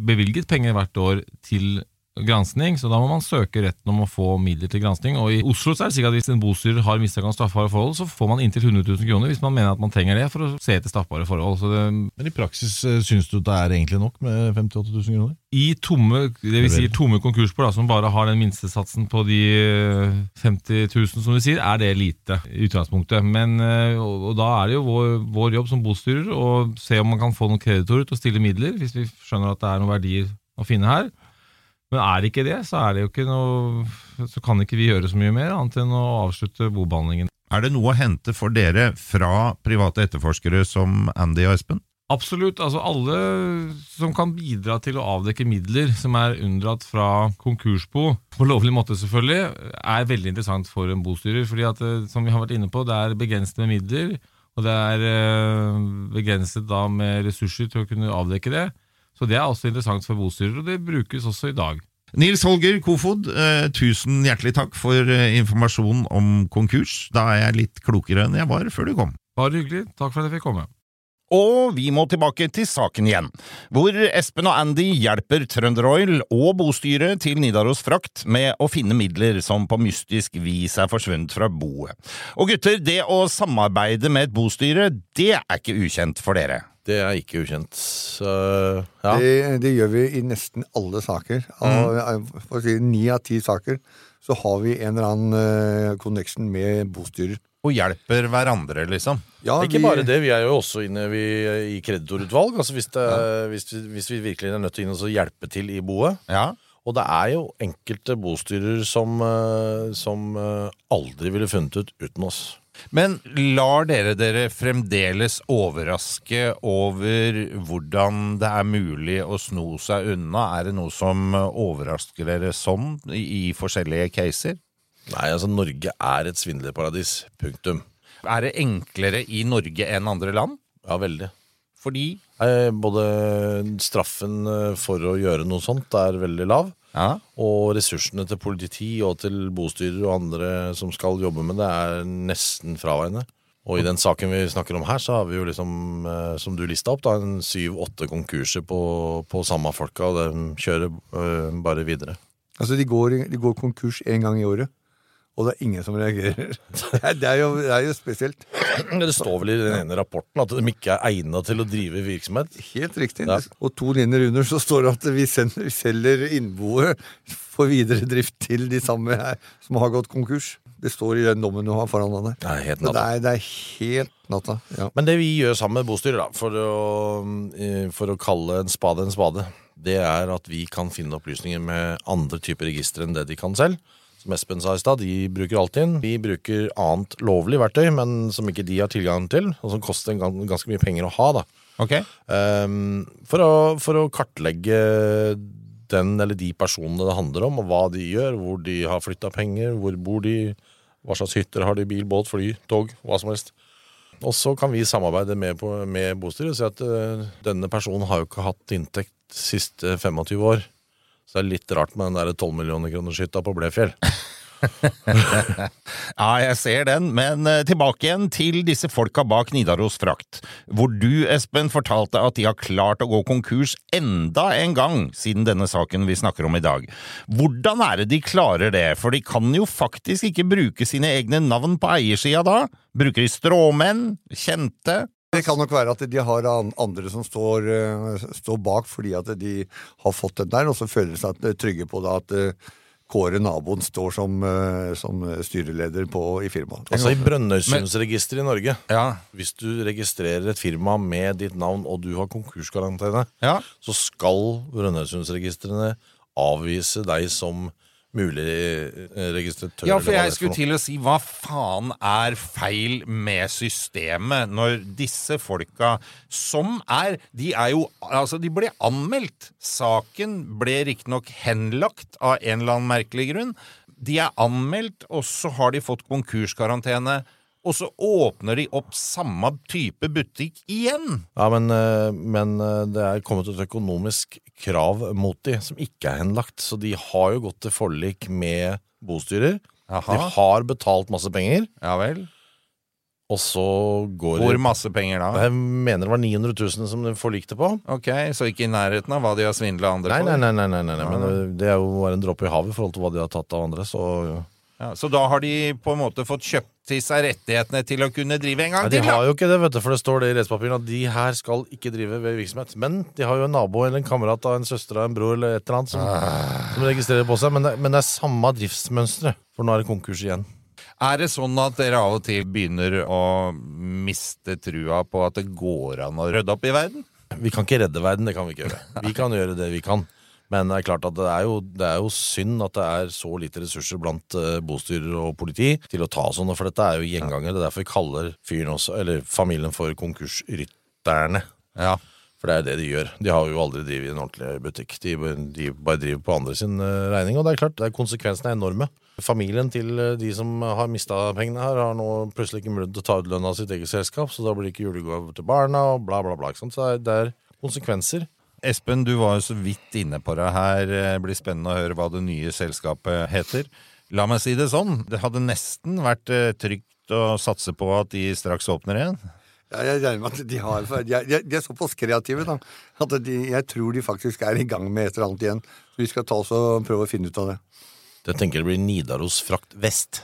bevilget penger hvert år til gransking, så da må man søke retten om å få midler til gransking. Og I Oslo så er det slik at hvis en bostyrer har mistanke om straffbare forhold, så får man inntil 100 000 kroner hvis man mener at man trenger det for å se etter straffbare forhold. Så det, Men i praksis eh, syns du det er egentlig nok med 58 000 kroner? I tomme, det vil si tomme konkursbord, som bare har den minstesatsen på de 50 000, som du sier, er det lite i utgangspunktet. Men, og, og da er det jo vår, vår jobb som bostyrer å se om man kan få noen kreditorer til å stille midler, hvis vi skjønner at det er noen verdier å finne her. Men er det ikke det, så, er det jo ikke noe, så kan ikke vi gjøre så mye mer annet enn å avslutte bobehandlingen. Er det noe å hente for dere fra private etterforskere som Andy og Espen? Absolutt. altså Alle som kan bidra til å avdekke midler som er unndratt fra konkursbo, på lovlig måte selvfølgelig, er veldig interessant for en bostyrer. fordi at, eh, som vi har vært inne på, det er begrenset med midler, og det er eh, begrenset da med ressurser til å kunne avdekke det. Så det er også interessant for bostyrer, og det brukes også i dag. Nils Holger Kofod, eh, tusen hjertelig takk for informasjonen om konkurs. Da er jeg litt klokere enn jeg var før du kom. Bare hyggelig. Takk for at jeg fikk komme. Og vi må tilbake til saken igjen, hvor Espen og Andy hjelper Trønderoil og bostyret til Nidaros Frakt med å finne midler som på mystisk vis er forsvunnet fra boet. Og gutter, det å samarbeide med et bostyre, det er ikke ukjent for dere. Det er ikke ukjent. Så, ja. det, det, gjør vi i nesten alle saker. Mm. for å si Ni av ti saker så har vi en eller annen uh, connection med bostyrer. Og hjelper hverandre, liksom. Ja, ikke vi- bare det, vi er jo også inne vi, i kreditorutvalg. Altså hvis, det, hvis, vi, hvis vi virkelig er nødt til å inn og hjelpe til i boet. Og det er jo enkelte bostyrer som, eh, som eh, aldri ville funnet ut uten oss. Men lar dere dere fremdeles overraske over hvordan det er mulig å sno seg unna? Er det noe som overrasker dere sånn i, i forskjellige caser? Nei, altså Norge er et svindlerparadis. Punktum. Er det enklere i Norge enn andre land? Ja, veldig. Fordi? Eh, både straffen eh, for å gjøre noe sånt er veldig lav. Og ressursene til politi og til bostyrer og andre som skal jobbe med det, er nesten fraværende. Og i den saken vi snakker om her, så har vi jo liksom, eh, som du lista opp, da, en syv-åtte konkurser på, på samme folka, og de kjører eh, bare videre. Altså, de går, de går konkurs én gang i året, og det er ingen som reagerer. Det er, jo, det er jo spesielt. Det står vel i den ene rapporten at de ikke er egnet til å drive virksomhet. Helt riktig. Ja. Og to linjer under så står det at vi, sender, selger innboet for videre drift til de samme her, som har gått konkurs. Det står i den dommen du har foran deg. Det er helt natta. det er, det er helt natta. Ja. Men det vi gjør sammen med bostyret, da, for å, eh, for å kalle en spade en spade, det er at vi kan finne opplysninger med andre typer registre enn det de kan selv. Som Espen sa i stad, de bruker Altinn. Vi bruker annet lovlig verktøy, men som ikke de har tilgang til, og som koster ganske mye penger å ha. da. Ehm, for, å, for å kartlegge den eller de personene det handler om, og hva de gjør, hvor de har flytta penger, hvor bor de, hva slags hytter har de, bil, båt, fly, tog, hva som helst. Og så kan vi samarbeide med, på, med bostyret og si at uh, denne personen har jo ikke hatt inntekt de siste 25 år. Så det er litt rart med den der 12 millioner kroners hytta på Blefjell. Ja, jeg ser den, men eh, tilbake igjen til disse folka bak Nidaros Frakt, hvor du, Espen, fortalte at de har klart å gå konkurs enda en gang siden denne saken vi snakker om i dag. Hvordan er det de klarer det, for de kan jo faktisk ikke bruke sine egne navn på eiersida da? Bruker de stråmenn? Kjente? Det kan nok være at de har andre som står, eh, står bak fordi at de har fått den der, og så føler de seg trygge på det at eh, Kåre, naboen, står som, eh, som styreleder på, i firmaet. Altså i Brønnøysundsregisteret i Norge. Hvis du registrerer et firma med ditt navn og du har konkurskarantene, så skal Brønnøysundsregistrene avvise deg som mulig eh, registratør. Ja, for jeg skulle til å si hva faen er feil med systemet når disse folka som er De er jo Altså, de ble anmeldt. Saken ble riktignok henlagt av en eller annen merkelig grunn. De er anmeldt, og så har de fått konkurskarantene. Og så åpner de opp samme type butikk igjen. Ja, men, eh, men eh, det er kommet et økonomisk krav mot de som ikke er henlagt. Så de har jo gått til forlik med bostyrer. Aha. De har betalt masse penger. Ja vel. Og så går Hvor masse penger da? Jeg mener det var 900 000 som de forlikte på. Ok, Så ikke i nærheten av hva de har svindla andre Nei, for? nei, nei, nei, nei, nei, men det er jo bare en dråpe i havet i forhold til hva de har tatt av andre. Så Ja, så da har de på en måte fått kjøpt til seg rettighetene til å kunne drive en gang ja, de til? da? har jo ikke det, vet du, for det står det i rettspapirene at de her skal ikke drive ved virksomhet. Men de har jo en nabo eller en kamerat av en søster av en bror eller et eller annet som, Ah. som registrerer på seg. Men det, men det er samme driftsmønstre, for nå er det konkurs igjen. Er det sånn at dere av og til begynner å miste trua på at det går an å rydde opp i verden? Vi kan ikke redde verden, det kan vi ikke gjøre. Vi kan gjøre det vi kan. Men det er klart at det er jo, det er jo synd at det er så lite ressurser blant uh, bostyrer og politi til å ta sånne, for dette er jo gjengangere. Det er derfor vi kaller fyren også, eller familien for konkursrytterne. Ja. For det er det de gjør. De har jo aldri drevet en ordentlig butikk. De, de bare driver på andre sin eh, regning, og det er klart, konsekvensene er enorme. Familien til eh, de som har mista pengene her, har nå plutselig ikke mulighet til å ta ut lønn av sitt eget selskap, så da blir det ikke julegave til barna, og bla, bla, bla. Så det er, det er konsekvenser. Espen, du var jo så vidt inne på det her. Det blir spennende å høre hva det nye selskapet heter. La meg si det sånn, det hadde nesten vært eh, trygt å satse på at de straks åpner igjen. Ja, jeg regner med at de har for de er- de er såpass kreative, da. At de, jeg tror de faktisk er i gang med et eller annet igjen. Så vi skal ta oss og prøve å finne ut av det. Jeg tenker det blir Nidaros frakt vest.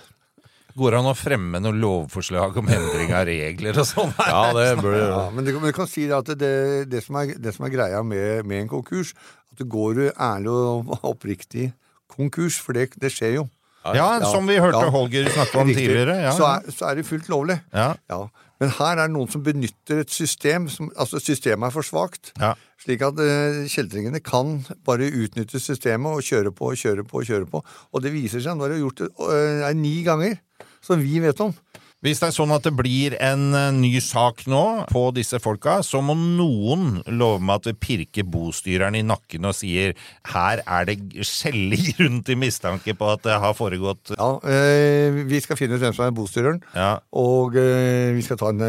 Går det an å fremme noen lovforslag om endring av regler og sånn? Ja, det burde du Ja, men du, men du kan si at det, det, som er, det som er greia med, med en konkurs, at det går ærlig og oppriktig konkurs, for det, det skjer jo. Ja, som vi hørte Holger snakke om Riktig. tidligere, ja. Så, er, så er det fullt lovlig. Ja. Men her er det noen som benytter et system som, Altså, systemet er for svakt. Ja. Slik at uh, kjeltringene kan bare utnytte systemet og kjøre på og kjøre på og kjøre på. Og det viser seg, nå har de gjort det uh, ni ganger, som vi vet om. Hvis det er sånn at det blir en eh, ny sak nå på disse folka, så må noen love meg at vi pirker bostyreren i nakken og sier her er det skjellig grunn til mistanke på at det har foregått Ja, øh, Vi skal finne ut hvem som er bostyreren, Ja. og øh, vi skal ta en,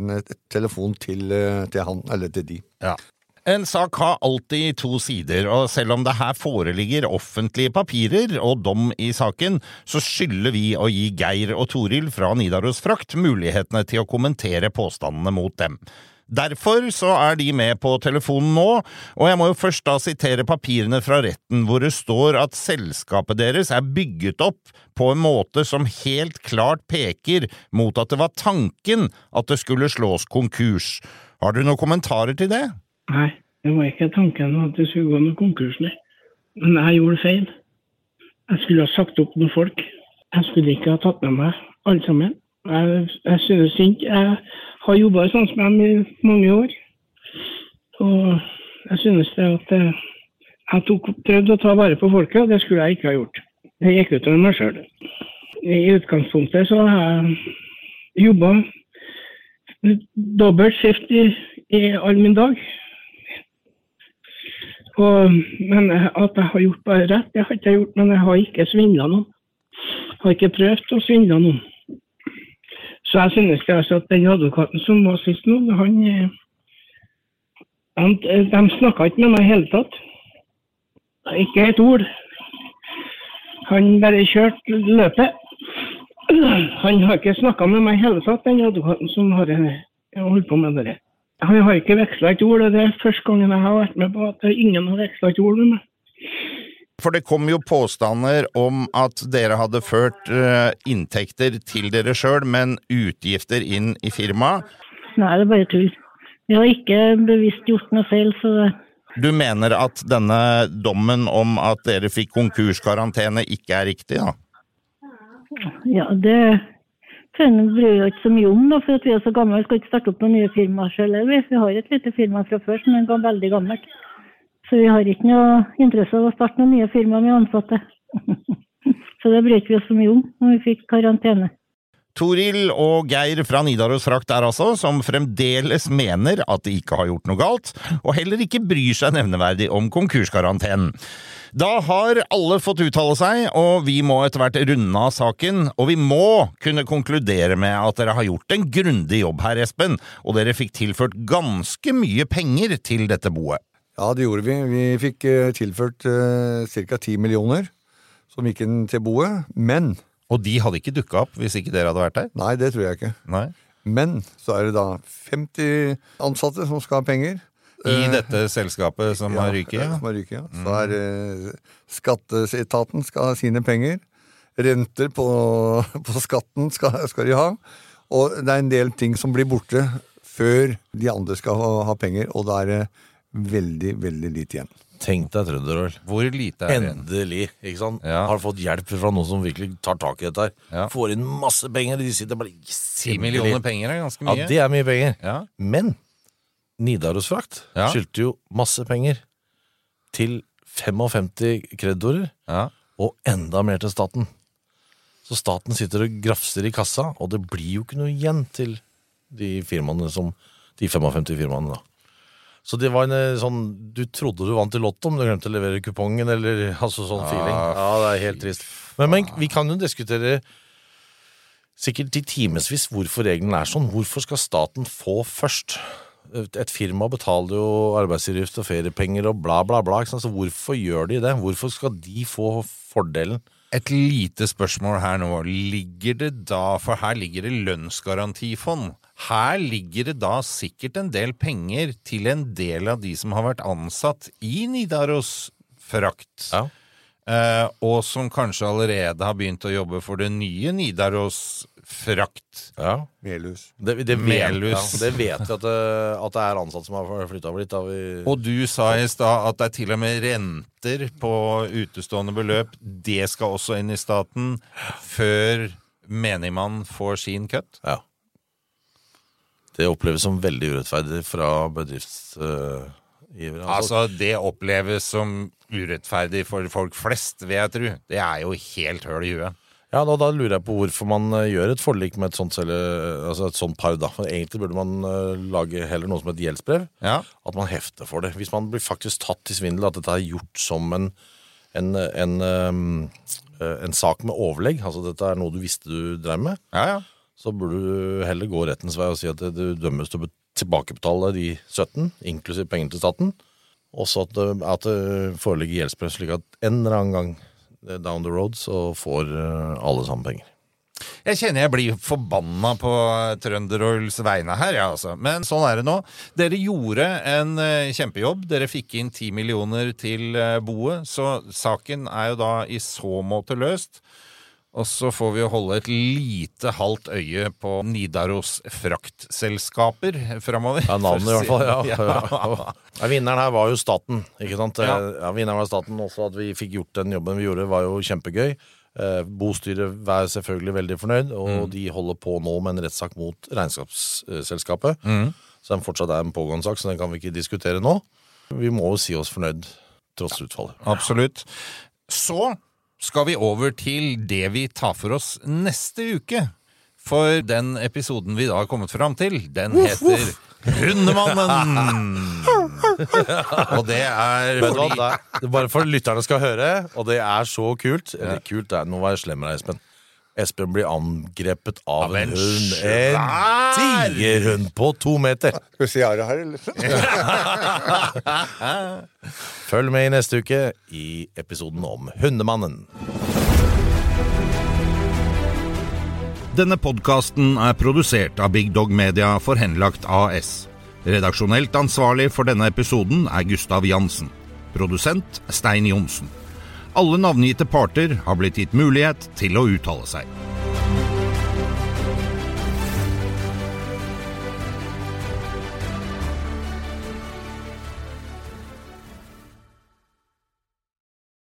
en, telefon til, til han, eller til de. Ja. En sak har alltid to sider, og selv om det her foreligger offentlige papirer og dom i saken, så skylder vi å gi Geir og Toril fra Nidaros Frakt mulighetene til å kommentere påstandene mot dem. Derfor så er de med på telefonen nå, og jeg må jo først da sitere papirene fra retten hvor det står at selskapet deres er bygget opp på en måte som helt klart peker mot at det var tanken at det skulle slås konkurs. Har du noen kommentarer til det? Nei, det var ikke tanken at det skulle gå noen konkurs. Men jeg gjorde feil. Jeg skulle ha sagt opp noen folk. Jeg skulle ikke ha tatt med meg alle sammen. Jeg, jeg synes ikke Jeg har jobba sånn som dem i mange år. Og jeg synes det at eh, jeg tok, prøvde å ta vare på folket, og det skulle jeg ikke ha gjort. Det gikk ut over meg sjøl. I utgangspunktet så har jeg jobba dobbelt skift i, i all min dag. Og, men at jeg har gjort bare rett, det har ikke jeg gjort. Men jeg har ikke svindla noen. Jeg har ikke prøvd å svindle noen. Så jeg synes det altså at den advokaten som var sist nå, han, De, De snakka ikke med meg i hele tatt. Ikke et ord. Han bare kjørte løpet. Han har ikke snakka med meg i hele tatt, den advokaten som har eh, holdt på med det. Han har ikke veksla et ord, og det er første gangen jeg har vært med på at ingen har veksla et ord med meg. For det kom jo påstander om at dere hadde ført eh, inntekter til dere sjøl, men utgifter inn i firmaet. Nei, det er bare tull. Vi har ikke bevisst gjort noe feil, så Du mener at denne dommen om at dere fikk konkurskarantene ikke er riktig, da? Ja, det vi bryr jo ikke så mye om, da, for at vi er så gamle. Vi skal ikke starte opp noen nye firmaer selv. Vi Vi har et lite firma fra før som er veldig gammelt. Så vi har ikke noe interesse av å starte noen nye firmaer med ansatte. så det bryr vi oss så mye om når vi fikk karantene. Toril og Geir fra Nidaros Frakt der altså, som fremdeles mener at de ikke har gjort noe galt, og heller ikke bryr seg nevneverdig om konkurskarantenen. Da har alle fått uttale seg, og vi må etter hvert runde av saken. Og vi må kunne konkludere med at dere har gjort en grundig jobb her, Espen, og dere fikk tilført ganske mye penger til dette boet. Ja, det gjorde vi. Vi fikk eh, tilført uh, ca. 10 millioner som gikk inn til boet, men Og de hadde ikke dukka opp hvis ikke dere hadde vært der? Nei, det tror jeg ikke. Nei. Men så er det da 50 ansatte som skal ha penger. I Eh, dette selskapet som har ryket? Ja, som har ryket, ja. Så er eh, skatteetaten skal ha sine penger. Renter på, på skatten skal, skal de ha. Og det er en del ting som blir borte før de andre skal ha, ha penger, og da er det veldig, veldig lite igjen. Tenk deg trønderøl. Hvor lite er det? Endelig. ikke sant? Har fått hjelp fra noen som virkelig tar tak i dette. her Får inn masse penger. De sitter bare yes, 10 millioner penger er ganske mye. Ja, det er mye penger. Ja. Men Nidaros Frakt Ja. skyldte jo masse penger til 55 kreditorer, og enda mer til staten. Så staten sitter og grafser i kassa, og det blir jo ikke noe igjen til de firmaene som De 55 firmaene, da. Så det var en eh, sånn Du trodde du vant i Lotto, men du glemte å levere kupongen, eller altså sånn Ah, feeling. Ja, det er helt trist. Men, men vi kan jo diskutere sikkert i timevis hvorfor reglene er sånn. Hvorfor skal staten få først? Et firma betaler jo arbeidsgiveravgift og feriepenger og bla, bla, bla. Så hvorfor gjør de det? Hvorfor skal de få fordelen? Et lite spørsmål her nå. Ligger det da For her ligger det lønnsgarantifond. Her ligger det da sikkert en del penger til en del av de som har vært ansatt i Nidaros Frakt. Eh, og som kanskje allerede har begynt å jobbe for det nye Nidaros Frakt. Ja. Melhus. Det, det, Melhus. ja, det vet vi at det, at det er ansatte som har flytta over dit. Da vi, Og du sa i stad at det er til og med renter på utestående beløp. Det skal også inn i staten før menigmann får sin cut. Ja. Det oppleves som veldig urettferdig fra bedriftsgivere. Altså, det oppleves som urettferdig for folk flest, vil jeg tro. Det er jo helt høl i huet. Ja, da, da lurer jeg på hvorfor man eh, gjør et forlik med et sånt, altså et sånt par. da. Egentlig burde man eh, lage heller noe som et gjeldsbrev. Ja. At man hefter for det. Hvis man blir faktisk tatt i svindel, at dette er gjort som en, en, en, eh, en sak med overlegg, altså dette er noe du visste du drev med, så burde du heller gå rettens vei og si at du dømmes til å tilbakebetale de 17, inklusiv penger til staten. Også at, det- at det foreligger gjeldspress, slik at en eller annen gang eh, down the road så får eh, alle sammen penger. Jeg kjenner jeg blir forbanna på Trønderoils vegne her, ja, altså. Men sånn er det nå. Dere gjorde en eh, kjempejobb. Dere fikk inn ti millioner til eh, boet, så saken er jo da i så måte løst. Og så får vi jo holde et lite halvt øye på Nidaros fraktselskaper framover. Ja, navnet i hvert fall. Ja. Ja. ja. vinneren her var jo staten. ikke sant? Ja. Vinneren var staten. Også at vi fikk gjort den jobben vi gjorde, var jo kjempegøy. Eh, Bostyret var selvfølgelig veldig fornøyd, og Mm. de holder på nå med en rettssak mot regnskapsselskapet. Mm. Så den fortsatt er en pågående sak, så den kan vi ikke diskutere nå. Vi må jo si oss fornøyd tross utfallet. Absolutt. Så skal vi over til det vi tar for oss neste uke. For den episoden vi da har kommet fram til, den heter. Hundemannen! Og det er fordi bare for lytterne skal høre, og det er så kult. Eller kult, det er, nå var jeg slem med deg, Espen. Espen blir angrepet av, ja, en hund. En tigerhund på to meter. Skal vi si Ara her eller? Følg med i neste uke i episoden om Hundemannen. Denne podkasten er produsert av Big Dog Media for Henlagt AS. Redaksjonelt ansvarlig for denne episoden er Gustav Jansen. Produsent Stein Johnsen. Alle navngitte parter har blitt gitt mulighet til å uttale seg.